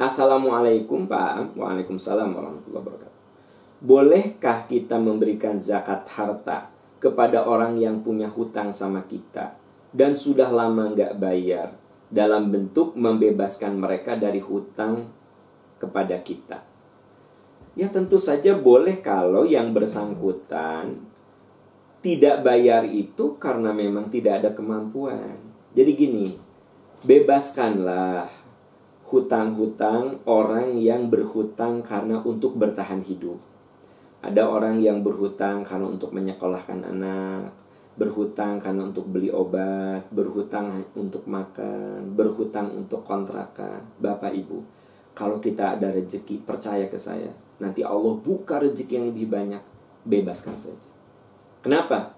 Assalamualaikum Pak Waalaikumsalam warahmatullahi wabarakatuh Bolehkah kita memberikan zakat harta kepada orang yang punya hutang sama kita dan sudah lama nggak bayar dalam bentuk membebaskan mereka dari hutang kepada kita. Ya tentu saja boleh kalau yang bersangkutan tidak bayar itu karena memang tidak ada kemampuan. Jadi gini, bebaskanlah hutang-hutang orang yang berhutang karena untuk bertahan hidup. Ada orang yang berhutang karena untuk menyekolahkan anak, berhutang karena untuk beli obat, berhutang untuk makan, berhutang untuk kontrakan. Bapak Ibu, kalau kita ada rezeki, percaya ke saya, nanti Allah buka rezeki yang lebih banyak, bebaskan saja. Kenapa?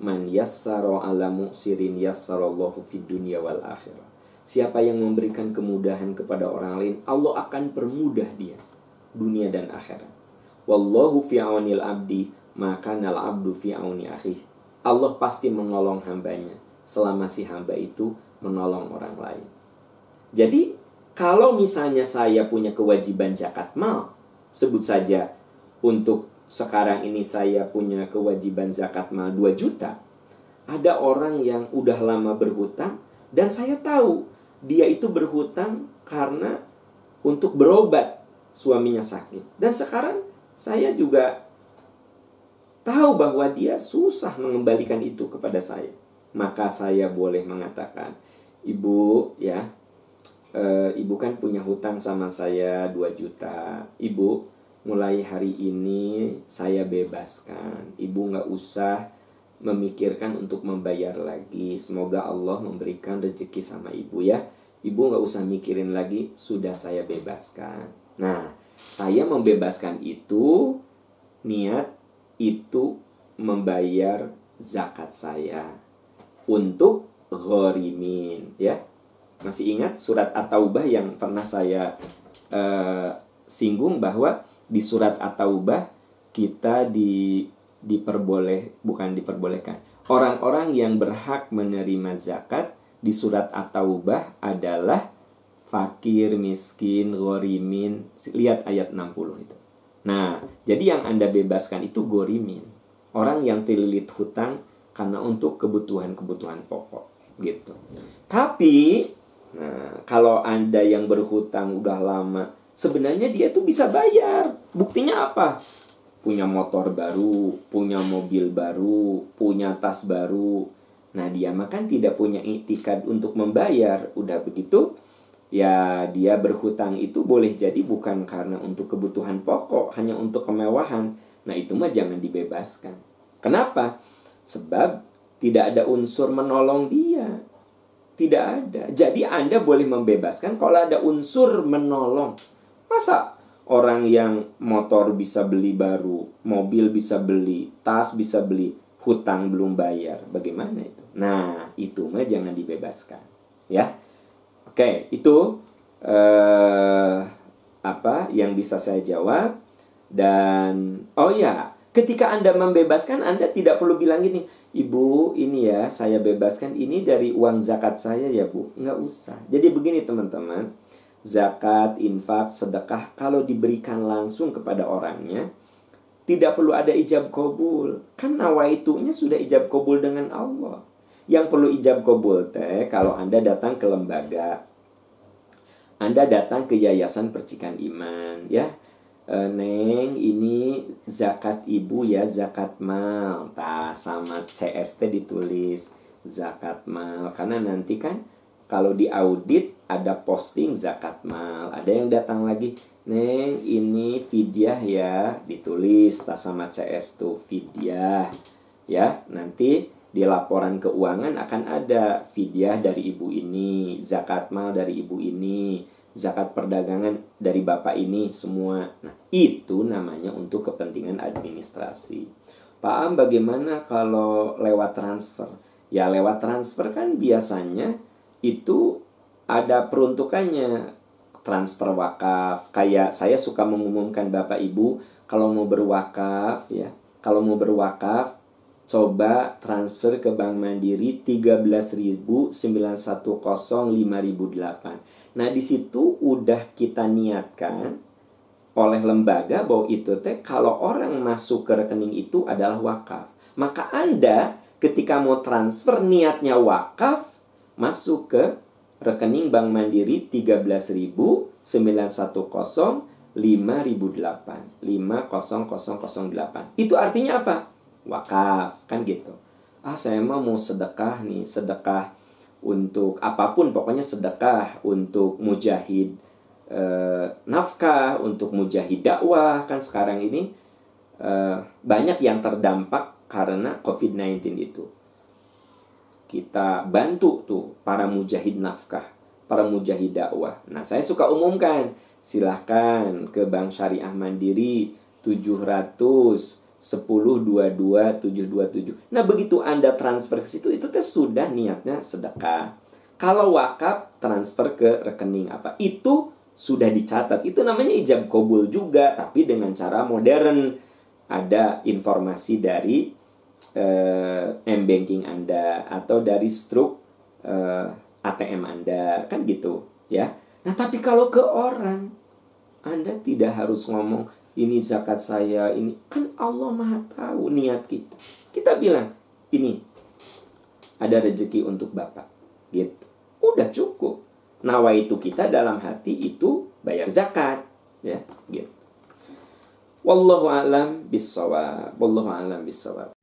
Man yassaro ala mu'sirin yassarallahu fid dunya wal akhirah. Siapa yang memberikan kemudahan kepada orang lain, Allah akan permudah dia dunia dan akhirat. Wallahu fi aunil abdi, maka nal abdu fi auni akhih Allah pasti menolong hambanya selama si hamba itu menolong orang lain. Jadi, kalau misalnya saya punya kewajiban zakat mal, sebut saja untuk sekarang ini saya punya kewajiban zakat mal 2 juta. Ada orang yang udah lama berhutang dan saya tahu dia itu berhutang karena untuk berobat suaminya sakit. Dan sekarang saya juga tahu bahwa dia susah mengembalikan itu kepada saya, maka saya boleh mengatakan, "Ibu, ya, e, ibu kan punya hutang sama saya 2 juta. Ibu, mulai hari ini saya bebaskan. Ibu nggak usah memikirkan untuk membayar lagi. Semoga Allah memberikan rezeki sama ibu ya. Ibu nggak usah mikirin lagi, sudah saya bebaskan. Nah, saya membebaskan itu niat itu membayar zakat saya untuk ghorimin ya masih ingat surat at-taubah yang pernah saya uh, singgung bahwa di surat at-taubah kita di diperboleh bukan diperbolehkan orang-orang yang berhak menerima zakat di surat at-taubah adalah fakir, miskin, ghorimin. Lihat ayat 60 itu. Nah, jadi yang Anda bebaskan itu gorimin. Orang yang terlilit hutang karena untuk kebutuhan-kebutuhan pokok gitu. Tapi nah, kalau Anda yang berhutang udah lama, sebenarnya dia tuh bisa bayar. Buktinya apa? Punya motor baru, punya mobil baru, punya tas baru. Nah, dia makan tidak punya itikad untuk membayar. Udah begitu, ya dia berhutang itu boleh jadi bukan karena untuk kebutuhan pokok, hanya untuk kemewahan. Nah, itu mah jangan dibebaskan. Kenapa? Sebab tidak ada unsur menolong dia. Tidak ada. Jadi Anda boleh membebaskan kalau ada unsur menolong. Masa orang yang motor bisa beli baru, mobil bisa beli, tas bisa beli, hutang belum bayar. Bagaimana itu? Nah, itu mah jangan dibebaskan. Ya. Oke, itu uh, apa yang bisa saya jawab dan oh ya, ketika Anda membebaskan Anda tidak perlu bilang gini, Ibu, ini ya saya bebaskan ini dari uang zakat saya ya, Bu. Nggak usah. Jadi begini teman-teman, zakat, infak, sedekah kalau diberikan langsung kepada orangnya tidak perlu ada ijab kabul. Kan nawaitunya sudah ijab kabul dengan Allah. Yang perlu ijab kabul teh kalau Anda datang ke lembaga. Anda datang ke Yayasan Percikan Iman ya. E, Neng, ini zakat ibu ya, zakat mal. Ta sama CST ditulis zakat mal karena nanti kan kalau di audit ada posting zakat mal. Ada yang datang lagi, Neng, ini fidyah ya, ditulis tas sama CS tuh fidyah. Ya, nanti di laporan keuangan akan ada fidyah dari ibu ini, zakat mal dari ibu ini, zakat perdagangan dari bapak ini semua. Nah, itu namanya untuk kepentingan administrasi. Pak Am bagaimana kalau lewat transfer? Ya lewat transfer kan biasanya itu ada peruntukannya transfer wakaf. Kayak saya suka mengumumkan Bapak Ibu kalau mau berwakaf ya, kalau mau berwakaf coba transfer ke Bank Mandiri 13.910.5008. Nah, di situ udah kita niatkan oleh lembaga bahwa itu teh kalau orang masuk ke rekening itu adalah wakaf. Maka Anda ketika mau transfer niatnya wakaf masuk ke rekening Bank Mandiri 13.910 5008 50008. Itu artinya apa? Wakaf, kan gitu. Ah, saya mau mau sedekah nih, sedekah untuk apa pun pokoknya sedekah untuk mujahid eh, nafkah untuk mujahid dakwah kan sekarang ini eh, banyak yang terdampak karena COVID-19 itu kita bantu tuh para mujahid nafkah para mujahid dakwah nah saya suka umumkan silahkan ke Bank Syariah Mandiri 700 1022727. Nah, begitu Anda transfer ke situ itu teh sudah niatnya sedekah. Kalau wakaf transfer ke rekening apa? Itu sudah dicatat. Itu namanya ijab kabul juga, tapi dengan cara modern. Ada informasi dari uh, m-banking Anda atau dari struk uh, eh, ATM Anda, kan gitu, ya. Nah, tapi kalau ke orang Anda tidak harus ngomong ini zakat saya, ini kan Allah Maha tahu niat kita. Kita bilang, ini ada rezeki untuk Bapak. Gitu. Udah cukup. Nawa itu kita dalam hati itu bayar zakat, ya, gitu. Wallahu alam bisawab. Wallahu alam bisawab.